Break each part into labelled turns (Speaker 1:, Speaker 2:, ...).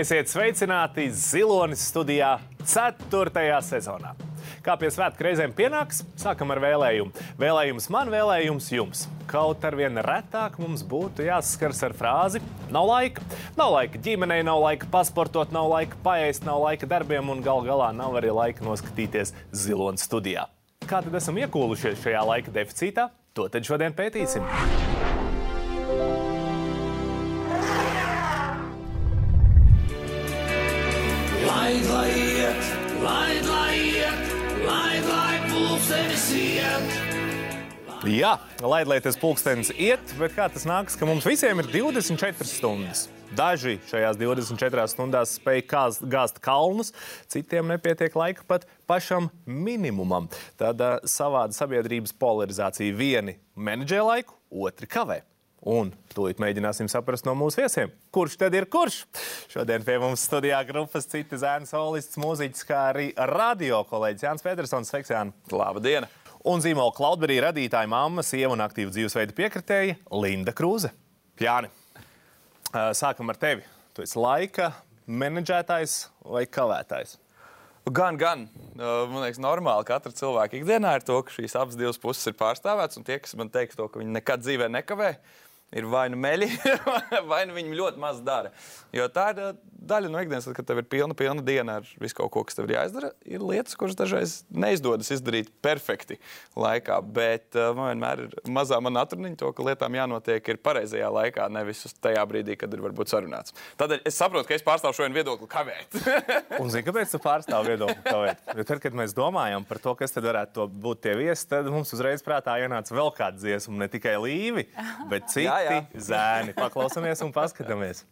Speaker 1: Esiet sveicināti Zilonis studijā 4. sezonā. Kā pie svētku reizēm pienāks, sākam ar vēlējumu. Vēlējums man, vēlējums jums. Kaut ar vien retāk mums būtu jāsaskars ar frāzi: Nav laika. Nav laika ģimenei, nav laika pasportot, nav laika paēst, nav laika darbiem un gal galā nav arī laika noskatīties Zilonas studijā. Kā tad esam iekūlušies šajā laika deficītā? To tad šodien pētīsim.
Speaker 2: Laid, lai iet, laid, lai iet, laid, lai pulkstenis iet.
Speaker 1: Jā, lai lai tas pulkstenis iet, bet kā tas nāks, ka mums visiem ir 24 stundas. Daži šajās 24 stundās spēj kāst- gāzt kalnus, citiem nepietiek laika pat pašam minimumam. Tāda savāda sabiedrības polarizācija. Vieni menedžē laiku, otri kavē. Un tūlīt mēģināsim saprast no mūsu viesiem, kurš tad ir kurš. Šodien pie mums studijā grupas citi zēna solists, mūziķis, kā arī radio kolēģis Jānis Petersons. Sveiks, Jānis!
Speaker 3: Labdien!
Speaker 1: Un zīmola Cloudberry radītāja mamma, sieva un aktīva dzīvesveida piekritēja Linda Krūze. Jāni, sākam ar tevi. Tu esi laika menedžētājs vai kavētājs?
Speaker 3: Gan, gan. Uh, Man liekas, normāli katra cilvēka ikdienā ir to, ka šīs abas puses ir pārstāvētas. Un tie, kas man teiks to, ka viņi nekad dzīvē nekavē, ir vai nu meļi, vai nu viņi ļoti maz dara. Jo tā ir daļa no ikdienas, kad tev ir pilna, pilna diena ar visu kaut ko, kas tev ir jāizdara. Ir lietas, kuras dažreiz neizdodas izdarīt perfekti laikā. Bet uh, man vienmēr ir mazā mana atruniņa, to, ka lietām jānotiek ir pareizajā laikā, nevis uz tajā brīdī, kad ir varbūt sarunāts. Tādēļ es saprotu, ka es pārstāvu šo viedokli kavēt.
Speaker 1: Un zini, kāpēc tu pārstāvi viedokli kavēt? Jo tad, kad mēs domājam par to, kas tad varētu to būt tie viesi, tad mums uzreiz prātā ienāca vēl kāda dziesma, ne tikai līvi, bet citi
Speaker 3: Jā, jā.
Speaker 1: zēni. Paklausāmies un paskatāmies.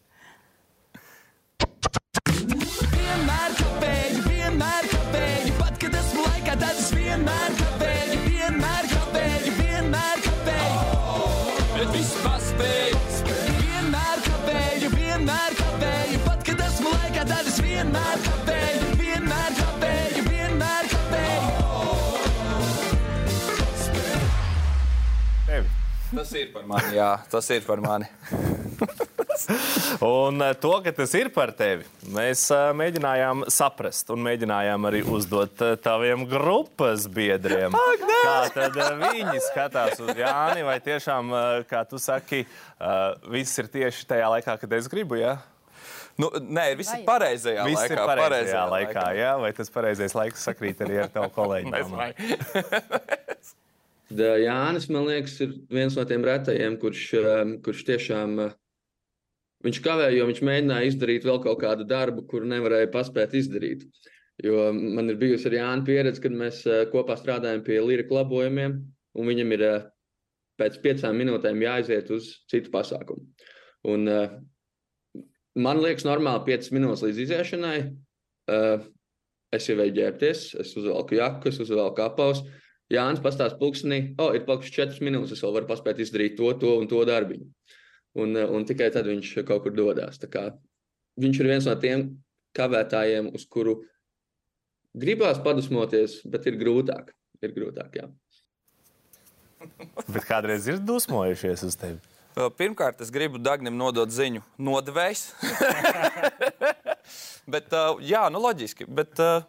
Speaker 2: Vienmēr kavēju, vienmēr kavēju, pat kad esmu laikā, tad es vienmēr kavēju, vienmēr kavēju, vienmēr kavēju. Bet viss paspēju, vienmēr kavēju, vienmēr kavēju, pat kad esmu laikā, tad es vienmēr kavēju, vienmēr kavēju, vienmēr kavēju.
Speaker 1: Tevi.
Speaker 3: Tas ir par mani. Jā, tas ir par mani.
Speaker 1: Un eh, to, ka tas ir par tevi, mēs eh, mēģinājām saprast un mēģinājām arī uzdot eh, taviem grupas biedriem. Kā tad viņi skatās uz Jāni, vai tiešām, kā tu saki, viss ir tieši tajā laikā, kad es gribu, jā?
Speaker 3: Nu, nē, viss ir pareizajā
Speaker 1: Viss
Speaker 3: laikā.
Speaker 1: ir pareizajā laikā, jā? Vai tas pareizais laiks sakrīt arī ar tavu kolēģi?
Speaker 4: Jānis, man liekas, ir viens no tiem retajiem, kurš, kurš tiešām viņš kavēja, jo viņš mēģināja izdarīt vēl kaut kādu darbu, kuru nevarēja paspēt izdarīt. Jo man ir bijusi arī Jānis pieredze, kad mēs ā, kopā strādājam pie lirika labojumiem, un viņam ir ā, pēc piecām minūtēm jāaiziet uz citu pasākumu. Un, ā, man liekas, normāli piecas minūtes līdz iziešanai. Es eju ģērbties, es uzvelku jaku, es uzvelku apavus. Jānis pastāsta pulkstenī, o, ir palikušas četras minūtes, es vēl varu paspēt izdarīt to, to un to darbiņu. Un, eh, un tikai tad viņš kaut kur dodas. Tā kā Viņš ir viens no tiem kavētājiem, uz kuru gribās padusmoties, bet ir grūtāk. Ir grūtāk, jā.
Speaker 1: Bet kādreiz ir dusmojušies uz tevi?
Speaker 3: Pirmkārt, es gribu Dāngam nodot ziņu, nodevējs. bet, uh, jā, nu, loģiski. Bet, uh,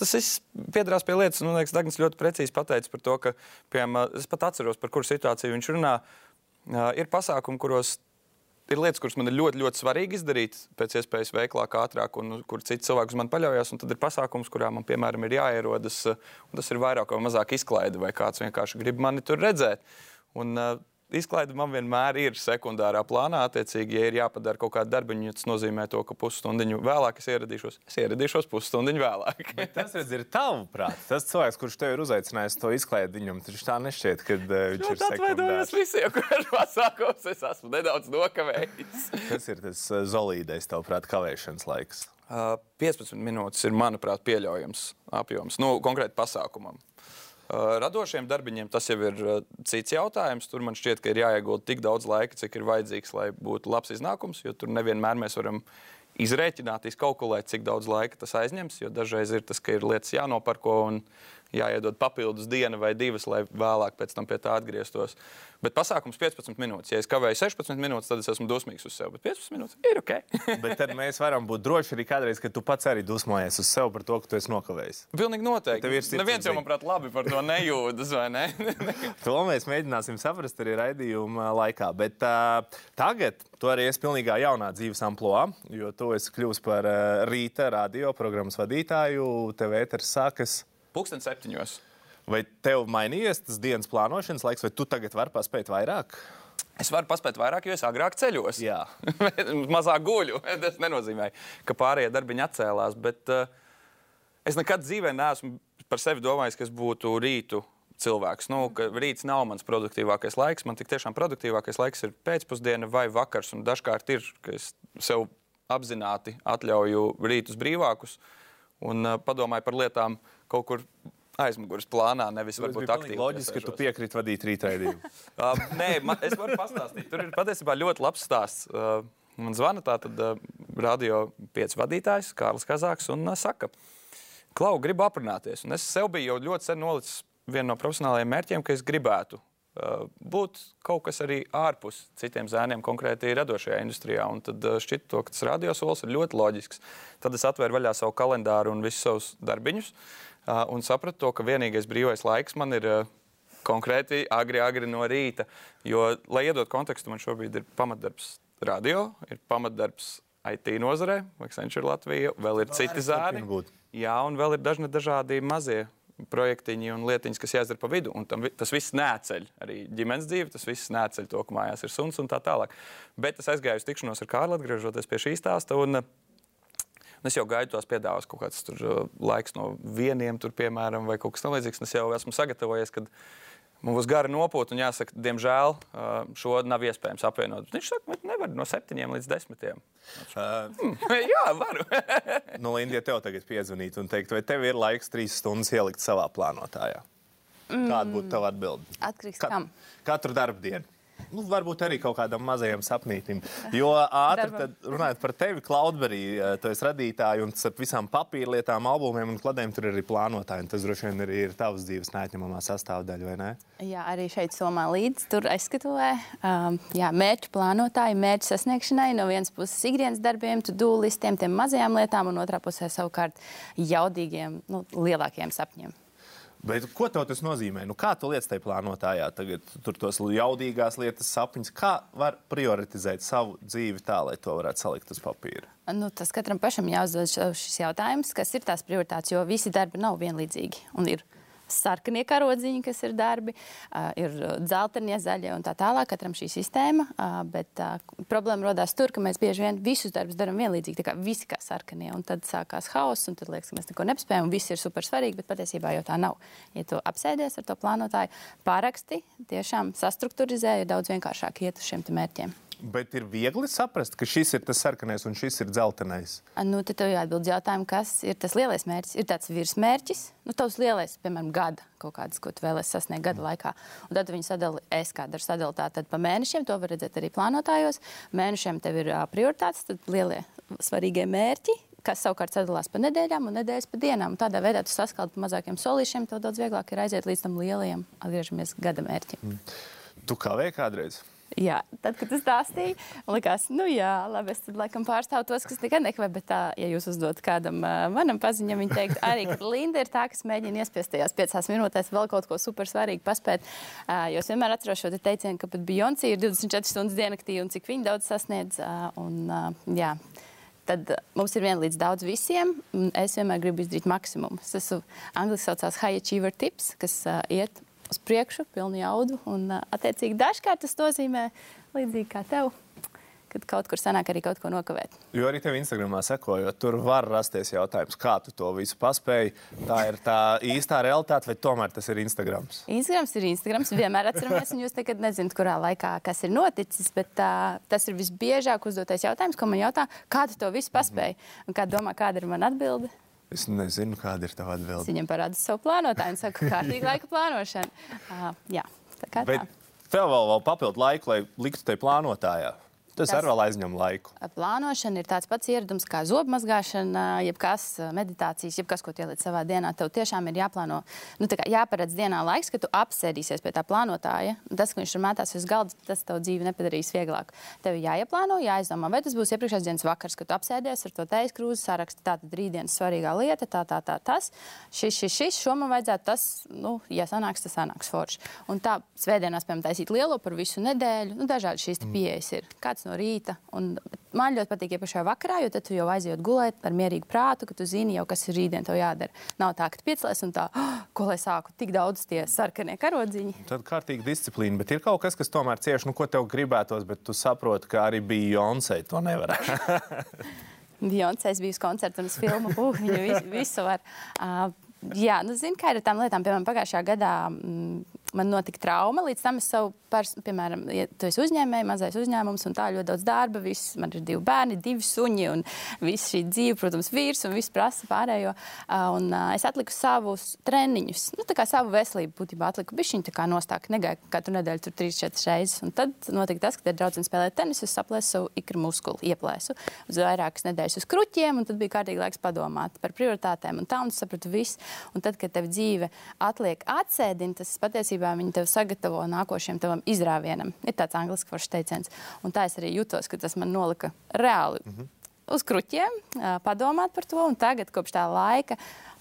Speaker 3: Tas viss piedarās pie lietas, un liekas, Dārgājs ļoti precīzi pateica par to, ka, piemēram, es pat atceros, par kuru situāciju viņš runā. Uh, Ir pasākumi, kuros ir lietas, kuras man ir ļoti, ļoti svarīgi izdarīt, pēc iespējas veiklāk, ātrāk, un kur cits cilvēks uz mani paļaujas. Tad ir pasākums, kurā man, piemēram, ir jāierodas, un tas ir vairāk vai mazāk izklaide, vai kāds vienkārši grib mani tur redzēt. Un, Izklaide man vienmēr ir sekundārā plānā. Attiecīgi, ja ir jāpadara kaut kāda darbiņa, tas nozīmē to, ka pusstundu vēlāk es ieradīšos. Es ieradīšos pusstundu vēlāk.
Speaker 1: Bet tas redz, ir tavs prāts. Tas cilvēks, kurš tev ir uzaicinājis to izklaidu, viņam taču tā nešķiet, ka uh, viņš ir
Speaker 3: Es atvainojos
Speaker 1: sekundārs.
Speaker 3: visiem, kuriem pasākums es esmu nedaudz nokavējis.
Speaker 1: Tas ir tas uh, zolīdais, tavuprāt, kavēšanas laiks.
Speaker 3: Uh, 15 minūtes ir, manuprāt, pieļaujams apjoms. Nu, konkrēti pasākumam. Uh, Radošiem darbiņiem tas jau ir uh, cits jautājums. Tur man šķiet, ka ir jāiegulda tik daudz laika, cik ir vajadzīgs, lai būtu labs iznākums. Jo tur nevienmēr mēs varam izrēķināt, izkalkulēt, cik daudz laika tas aizņems. Jo dažreiz ir tas, ka ir lietas jānoparko un jāiedod papildus diena vai divas, lai vēlāk pēc tam pie tā atgrieztos. Bet pasākums 15 minūtes. Ja es kavēju 16 minūtes, tad es esmu dusmīgs uz sevi. Bet 15 minūtes ir ok.
Speaker 1: Bet tad mēs varam būt droši arī kādreiz, ka tu pats arī dusmojies uz sevi par to, ka tu esi nokavējis.
Speaker 3: Pilnīgi noteikti.
Speaker 1: Tev ir sirdsapziņa.
Speaker 3: Neviens jau, manuprāt, labi par to nejūtas, vai ne?
Speaker 1: To mēs mēģināsim saprast arī raidījuma laikā. Bet uh, tagad tu arī esi pilnīgā jaunā dzīves amplitūnā, jo tu esi kļuvis par uh, rīta radioprogrammas vadītāju. Tev ēteris sākas.
Speaker 3: Pūkstens septiņos.
Speaker 1: Vai tev mainījies tas dienas plānošanas laiks, vai tu tagad vari paspēt vairāk?
Speaker 3: Es varu paspēt vairāk, jo es agrāk ceļos.
Speaker 1: Jā.
Speaker 3: Mazāk guļu. Tas nenozīmē, ka pārējie darbiņi atcēlās. Bet uh, es nekad dzīvē neesmu par sevi domājis, ka es būtu rītu cilvēks. Nu, rīts nav mans produktīvākais laiks. Man tiešām produktīvākais laiks ir pēcpusdiena vai vakars. Dažkārt ir, ka es sev apzināti atļauju rītus brīvākus un uh, padomāju par lietām kaut kur aizmugures plānā, nevis
Speaker 1: Tas
Speaker 3: varbūt aktīvi.
Speaker 1: loģiski, ka tu piekrīti vadīt rītraidījumu.
Speaker 3: Uh, nē, man, es varu pastāstīt. Tur ir patiesībā ļoti labs stāsts. Uh, man zvana tātad uh, radio pieci vadītājs, Kārlis Kazāks, un uh, saka, Klau, gribu aprunāties. Un es sev biju jau ļoti sen nolicis vienu no profesionālajiem mērķiem, ka es gribētu uh, būt kaut kas arī ārpus citiem zēniem, konkrēti radošajā industrijā. Un tad uh, šķiet, to, ka tas radiosols ir ļoti loģisks. Tad es atvēru vaļā savu kalendāru un visus savus darbiņus uh, un sapratu, to, ka vienīgais brīvais laiks man ir. Uh, konkrēti agri, agri no rīta. Jo, lai iedod kontekstu, man šobrīd ir pamatdarbs radio, ir pamatdarbs IT nozarē, Accenture Latvija, vēl ir citi zāri. Jā, un vēl ir dažni dažādi mazie projektiņi un lietiņas, kas jāizdara pa vidu. Un tam, tas viss neceļ arī ģimenes dzīve, tas viss neceļ to, ka mājās ir suns un tā tālāk. Bet es aizgāju uz tikšanos ar Kārlu, atgriežoties pie šī stāsta. Un, Un Es jau gaidu tos piedāvājumus, kaut kāds tur, uh, laiks no vieniem, tur, piemēram, vai kaut kas tamlīdzīgs. Es jau esmu sagatavojies, kad man būs gara nopūta, un jāsaka, diemžēl uh, šo nav iespējams apvienot. Viņš saka, ka nevar no septiņiem līdz desmitiem.
Speaker 1: Uh,
Speaker 3: Jā, varu.
Speaker 1: nu, Linda, ja tev tagad piezvanītu un teikt, vai tev ir laiks trīs stundas ielikt savā plānotājā? Kāda būtu tava atbilde?
Speaker 5: Atkarīgs no kam?
Speaker 1: Katru darbu dienu. Nu, varbūt arī kaut kādam mazajam sapnītam. Jo ātri runājot par tevi, Cloudberry, eh, tu esi radītāji un starp visām papīra lietām, albumiem un kladēm tur ir arī plānotāji. un Tas droši vien arī ir tavs dzīves neatņemamā sastāvdaļa, vai ne?
Speaker 5: Jā, arī šeit somā līdzi tur aizskatuvē. Um, jā, mērķu plānotāji, mērķu sasniegšanai no vienas puses ikdienas darbiem, tu dūlistiem, tiem mazajām lietām, un otrā pusē savukārt jaudīgiem, nu, lielākiem sapņiem.
Speaker 1: Bet ko tas nozīmē? Nu, kā tu lietas tajā plānotājā? Tagad tur tos jaudīgās lietas, sapņus. Kā var prioritizēt savu dzīvi tā, lai to varētu salikt uz papīra?
Speaker 5: Nu, tas katram pašam jāuzdod šis jautājums, kas ir tās prioritātes, jo visi darbi nav vienlīdzīgi. Un ir sarkanie karodziņi, kas ir darbi, ir dzeltenie, zaļie un tā tālāk. Katram šī sistēma. Bet problēma radās tur, ka mēs bieži vien visus darbus darām vienlīdzīgi, tā kā visi kā sarkanie. Un tad sākās hauss, un tad liekas, ka mēs neko nespējam, un viss ir super svarīgi, bet patiesībā jau tā nav. Ja tu apsēdies ar to plānotāju, pāraksti, tiešām sastruktūrizē, ir daudz vienkāršāk iet uz šiem mērķiem.
Speaker 1: Bet ir viegli saprast, ka šis ir tas sarkanais un šis ir dzeltenais.
Speaker 5: Nu, tad tev jāatbild jautājumu, kas ir tas lielais mērķis. Ir tāds virsmērķis, nu, tavs lielais, piemēram, gada kaut kāds, ko tu vēlēsies sasniegt gada laikā. Un tad viņi sadala, es kādu ar sadalīju tātad pa mēnešiem, to var redzēt arī plānotājos. Mēnešiem tev ir ā, prioritātes, tad lielie svarīgie mērķi. Kas savukārt sadalās pa nedēļām un nedēļas pa dienām. Un Tādā veidā tu saskaldi pa mazākiem solīšiem, tev daudz vieglāk ir aiziet līdz tam lielajam, atgriežamies gada mērķim.
Speaker 1: Tu kavēji kādreiz?
Speaker 5: Jā, tad, kad tas stāstīja, man liekas, nu jā, labi, es tad laikam pārstāvu tos, kas nekad nekavēju. Bet, tā, ja jūs uzdodat kādam uh, manam paziņam, viņa teikt, arī, ka Linda ir tā, kas mēģina iespiest tajās piecās minūtēs vēl kaut ko super svarīgu paspēt. Uh, jo es vienmēr atceros šo te teicienu, ka pat Beyoncé ir 24 stundas diennaktī un cik viņa daudz sasniedz. Uh, un, uh, jā. Tad mums ir viena līdz daudz visiem. Es vienmēr gribu izdarīt maksimumu. Tas esmu angļuiski saucās high achiever tips, kas uh, iet uz priekšu, pilnu jaudu. Un, attiecīgi, dažkārt tas nozīmē līdzīgi kā tev, kad kaut kur sanāk arī kaut ko nokavēt.
Speaker 1: Jo arī tev Instagramā sekojot, tur var rasties jautājums, kā tu to visu paspēji. Tā ir tā īstā realitāte, vai tomēr tas ir Instagrams?
Speaker 5: Instagrams ir Instagrams. Vienmēr atceramies, un jūs tagad nezināt, kurā laikā kas ir noticis. Bet uh, tas ir visbiežāk uzdotais jautājums, ko man jautā, kā tu to visu paspēji. Un kā domā, kāda ir mana atbilde?
Speaker 1: Es nezinu, kāda ir tava
Speaker 5: Es
Speaker 1: atbilde.
Speaker 5: viņam parādu savu plānotāju un saku, kārtīgi laika plānošana. Uh, jā, tā kā
Speaker 1: Bet
Speaker 5: tā.
Speaker 1: tev vēl, vēl papildu laiku, lai liktu te plānotājā. Tas
Speaker 5: Tas-
Speaker 1: arī vēl aizņem laiku.
Speaker 5: Plānošana ir tāds pats ieradums kā zobmazgāšana, jebkas meditācijas, jebkas, ko ieliec savā dienā. Tev tiešām ir jāplāno, nu, tā jāparedz dienā laiks, kad tu apsēdīsies pie tā plānotāja. Tas, ka viņš tur metās uz galda, tas tev dzīvi nepadarīs vieglāku. Tev ir jāieplāno, jāizdomā, vai tas būs iepriekšējās dienas vakars, kad tu apsēdies ar to teijas krūzi, saraksti tātad rītdienas svarīgā lieta, tā, tā, tā, tas. Šis, šis, šis, šo man vajadzētu, tas, nu, ja sanāks, tas sanāks forši. Un tā svētdienās, piemēram, taisīt lielo par visu nedēļu, nu, dažādi šīs mm. pieejas ir. Kāds no rīta. Un man ļoti patīk iepriekšējā vakarā, jo tad tu jau aizjūt gulēt ar mierīgu prātu, ka tu zini jau, kas ir rītdien tev jādara. Nav tā, ka piecēlies un tā, oh, ko lai sāku, tik daudz tie sarkanie karodziņi.
Speaker 1: Tad kārtīgi disciplīna, bet ir kaut kas, kas tomēr cieši, nu, ko tev gribētos, bet tu saproti, ka arī bija Jonsei. To nevar.
Speaker 5: Beyoncé bija uz koncerta un uz filmu. Uh, viņa visu, visu var. Uh, jā, nu, zinu, kā ir ar tām lietām. Piemēram, pagājušajā gadā mm, man notika trauma. Līdz tam es savu, pers, piemēram, ja tu esi uzņēmējs, mazais uzņēmums un tā ļoti daudz darba. Viss, man ir divi bērni, divi suņi un viss šī dzīve, protams, vīrs un viss prasa pārējo. Un uh, es atliku savus treniņus, nu, tā kā savu veselību būtībā atliku bišķiņu, tā kā nostāk, negāju katru nedēļu tur 3-4 reizes. Un tad notika tas, ka, kad draudzene spēlēja tenisu, es saplēsu savu ikru muskuli, ieplēsu uz vairākas nedēļas uz kruķiem, un tad bija kārtīgi laiks padomāt par prioritātēm. Un tā, un sapratu visu. Un tad, kad tev dzīve atliek atsēdini, tas patiesībā viņi tev sagatavo nākošajam tavam izrāvienam. Ir tāds angļuiski foršs teiciens. Un tā es arī jutos, ka tas man nolika reāli mm -hmm. uz kruķiem, padomāt par to. Un tagad, kopš tā laika,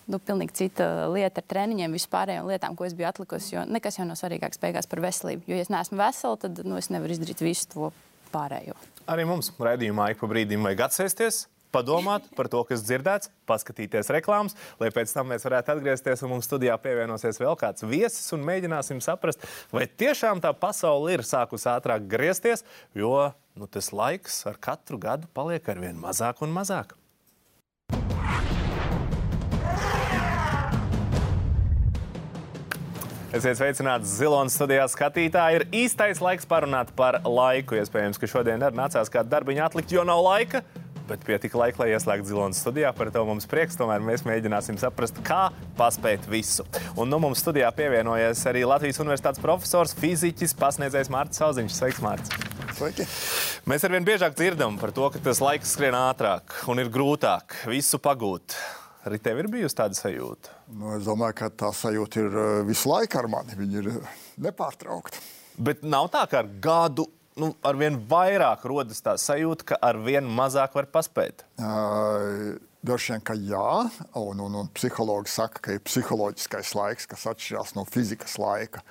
Speaker 5: nu, pilnīgi cita lieta ar treniņiem, vispārējām lietām, ko es biju atlikusi. Jo nekas jau nav svarīgāks beigās par veselību. Jo, ja es neesmu vesela, tad nu, es nevaru izdarīt visu to pārējo.
Speaker 1: Arī mums raidījumā ik pa brīdim vajag atsēsties. Padomāt par to, kas dzirdēts, paskatīties reklāmas, lai pēc tam mēs varētu atgriezties un mums studijā pievienosies vēl kāds viesis un mēģināsim saprast, vai tiešām tā pasaule ir sākusi ātrāk griezties, jo nu, tas laiks ar katru gadu paliek ar vien mazāk un mazāk. Esiet sveicināti Zilonas studijā skatītāji. Ir īstais laiks parunāt par laiku. Iespējams, ka šodien arī nācās kādu darbiņu atlikt, jo nav laika. Bet pietika laika, lai ieslēgtu Zilonas studijā. Par to mums prieks. Tomēr mēs mēģināsim saprast, kā paspēt visu. Un nu mums studijā pievienojies arī Latvijas Universitātes profesors, fiziķis, pasniedzējs Mārcis Sauziņš. Sveiks, Mārcis!
Speaker 6: Sveiki.
Speaker 1: Mēs arvien biežāk dzirdam par to, ka tas laiks skrien ātrāk un ir grūtāk visu pagūt. Arī tev ir bijusi tāda sajūta.
Speaker 6: Nu, es domāju, ka tā sajūta ir eh, visu laiku ar mani. Viņa ir eh, nepārtraukta.
Speaker 1: Bet nav tā, ka ar gadu nu, ar vien vairāk rodas tā sajūta, ka ar vien mazāk var paspēt.
Speaker 6: Uh, Droši vien, ka jā, un, un, un psihologi saka, ka ir psiholoģiskais laiks, kas atšķirās no fizikas laika.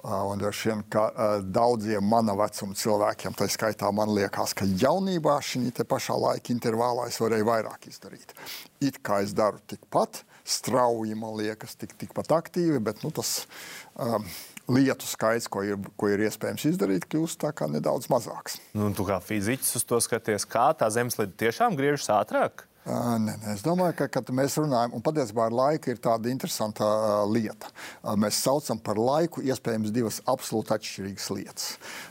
Speaker 6: Uh, un droši vien, ka uh, daudziem mana vecuma cilvēkiem, tā skaitā man liekas, ka jaunībā šī pašā laika intervālā es varēju vairāk izdarīt. It kā es daru tikpat strauji, man liekas, tik, tikpat aktīvi, bet nu, tas um, lietu skaits, ko ir, ko ir iespējams izdarīt, kļūst nedaudz mazāks.
Speaker 1: Nu, tu kā fiziķis uz to skaties, kā tā zemeslīde tiešām griežas ātrāk.
Speaker 6: Nē, nē, es domāju, ka, kad mēs runājam, un patiesībā ar laiku ir tāda interesanta uh, lieta. Uh, mēs saucam par laiku iespējams divas absolūti atšķirīgas lietas.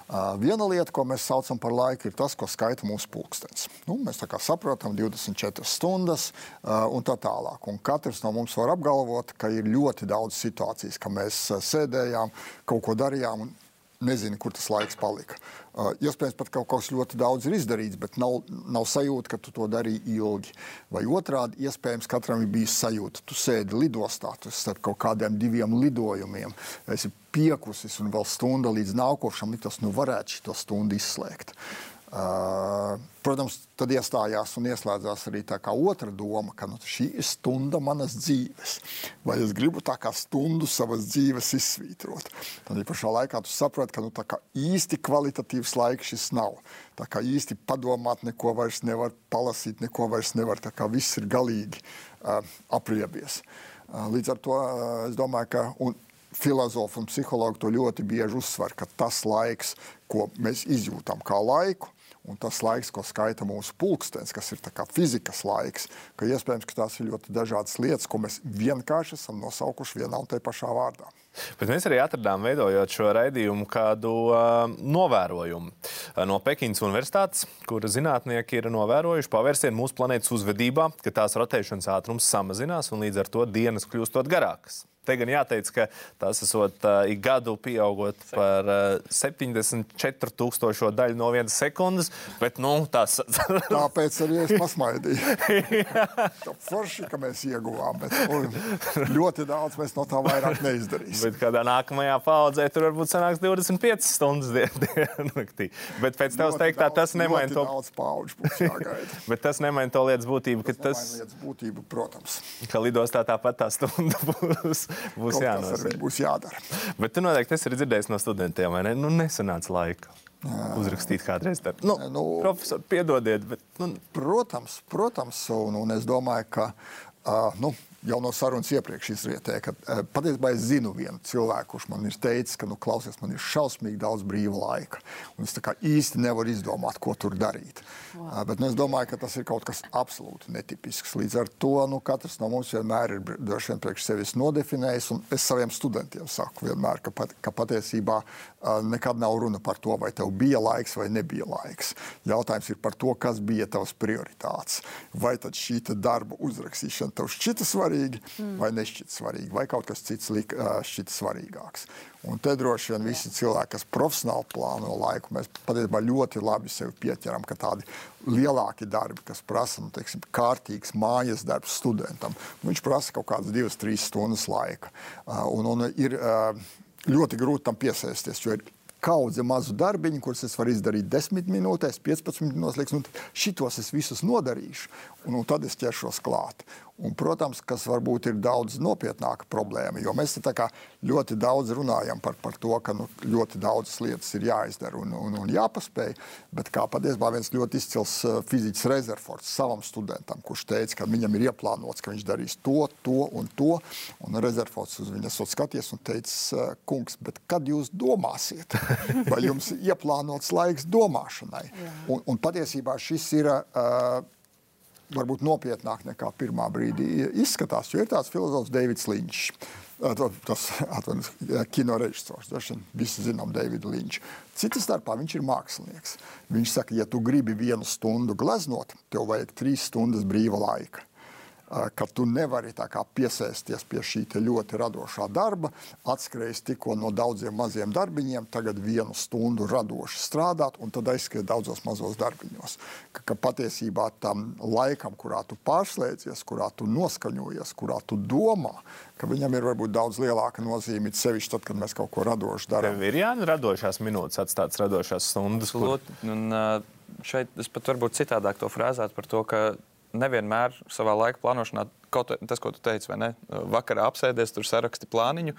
Speaker 6: Uh, viena lieta, ko mēs saucam par laiku, ir tas, ko skaita mūsu pulkstenis. Nu, mēs tā kā saprotam 24 stundas un tā tālāk. Un katrs no mums var apgalvot, ka ir ļoti daudz situācijas, ka mēs sēdējām, kaut ko darījām. Un, nezinu, kur tas laiks palika. Uh, iespējams, pat kaut kas ļoti daudz ir izdarīts, bet nav, nav sajūta, ka tu to darīji ilgi. Vai otrādi, iespējams, katram ir bijis sajūta, tu sēdi lidostā, tu esi starp kaut kādiem diviem lidojumiem, esi piekusis un vēl stunda līdz nākošam, tas nu varētu šo stundu izslēgt. Uh, protams, tad iestājās un ieslēdzās arī tā otra doma, ka nu, šī ir stunda manas dzīves. Vai es gribu tā kā stundu savas dzīves izsvītrot? Tad ja pašā laikā tu saproti, ka nu, īsti kvalitatīvs laiks šis nav. Tā kā īsti padomāt neko vairs nevar, palasīt neko vairs nevar. Tā kā viss ir galīgi uh, apriebies. Uh, līdz ar to uh, es domāju, ka. Un, Filozofi un psihologi to ļoti bieži uzsver, ka tas laiks, ko mēs izjūtam kā laiku, un tas laiks, ko skaita mūsu pulkstenis, kas ir fizikas laiks, ka iespējams ka tās ir ļoti dažādas lietas, ko mēs vienkārši esam nosaukuši vienā un tajā pašā vārdā.
Speaker 1: Bet mēs arī atradām, veidojot šo raidījumu, kādu uh, novērojumu no Pekinas Universitātes, kur zinātnieki ir novērojuši pavērsienu mūsu planētas uzvedībā, ka tās rotēšanas ātrums samazinās un līdz ar to dienas kļūstot garākas. Te gan jāteic, ka tas esot uh, ik gadu pieaugot par uh, 74,000 daļu no vienas sekundes, bet nu, tas
Speaker 6: Tāpēc arī es pasmaidīju. Forši, ka mēs ieguvām, bet nu, ļoti daudz mēs no tā vairāk neizdarīsim.
Speaker 1: Bet kādā nākamajā paudzē tur varbūt sanāks 25 stundas dien- diennaktī. Bet pēc tevis teiktā tas nemaina to.
Speaker 6: Daudz paudžu.
Speaker 1: Bet tas nemaina to lietas būtību, ka, tas,
Speaker 6: Tas lietas būtību, protams,
Speaker 1: ka lidostā tāpat tā stunda būs, būs jānosaka.
Speaker 6: būs jādara.
Speaker 1: Bet tu noteikti esi dzirdējis no studentiem, vai ne? Nu, nesanāca laika uzrakstīt kādreiz tādu. Nu,
Speaker 6: Nu,
Speaker 1: profesor, piedodiet, bet nu,
Speaker 6: Protams, protams, un, un es domāju, ka uh, nu, jau no sarunas iepriekš izrietēja, ka uh, patiesībā es zinu vienu cilvēku, kurš man ir teicis, ka, nu, klausies, man ir šausmīgi daudz brīva laika. Un es īsti nevaru izdomāt, ko tur darīt. Wow. Uh, bet nu, es domāju, ka tas ir kaut kas absolūti netipisks. Līdz ar to nu, katrs no mums vienmēr ir droši vien priekš sevis nodefinējis. un Es saviem studentiem saku vienmēr, ka, pat, ka patiesībā uh, nekad nav runa par to, vai tev bija laiks vai nebija laiks. Jautājums ir par to, kas bija tavs prioritāts. Vai tad šī darba uzrakstīšana tev šķita svarīga mm. vai nešķita svarīga, vai kaut kas cits lik, šķita svarīgāks. Un te droši vien visi cilvēki, kas profesionāli plāno laiku, mēs patiesībā ļoti labi sevi pieķeram, ka tādi lielāki darbi, kas prasa nu, teiksim, kārtīgs mājas darbs studentam, nu, viņš prasa kaut kādas divas, trīs stundas laika. Un, un ir ļoti grūti tam piesaisties, jo ir kaudze mazu darbiņu, kurus es varu izdarīt 10 minūtēs, 15 minūtēs. Liekas, nu, šitos es visus nodarīšu, un, un tad es ķeršos klāt. Un, protams, kas varbūt ir daudz nopietnāka problēma, jo mēs ļoti daudz runājam par, par to, ka nu, ļoti daudzas lietas ir jāizdara un, un, un jāpaspēj. Bet kā patiesībā viens ļoti izcils uh, fizikas rezervors savam studentam, kurš teica, ka viņam ir ieplānots, ka viņš darīs to, to un to. Un rezervors uz viņu skaties un teicis, uh, kungs, bet kad jūs domāsiet? Vai jums ir ieplānots laiks domāšanai? Un, un patiesībā šis ir. Uh, varbūt nopietnāk nekā pirmā brīdī izskatās. Jo ir tāds filozofs Deivids Līņš. Tas atvainojas, kino režisors. Visi zinām Deividu Līņšu. Citas starpā viņš ir mākslinieks. Viņš saka, ja tu gribi vienu stundu gleznot, tev vajag trīs stundas brīva laika. Ka tu nevari piesēsties pie šī ļoti radošā darba, atskrējis tikko no daudziem maziem darbiņiem, tagad vienu stundu radoši strādāt un tad aizskriet daudzos mazos darbiņos. Ka, ka patiesībā tam laikam, kurā tu pārslēdzies, kurā tu noskaņojies, kurā tu domā, ka viņam ir varbūt daudz lielāka nozīme, it sevišķi tad, kad mēs kaut ko radoši darām.
Speaker 1: tev ir jāna radošās minūtes, atstātas radošās stundas. kur-
Speaker 3: Absolūti. Un, uh, šeit es pat varbūt citādāk to frāzētu par to, ka nevienmēr savā laika plānošanā, kaut tas, ko tu teici, vai ne, vakarā apsēdies, tur saraksti plāniņu.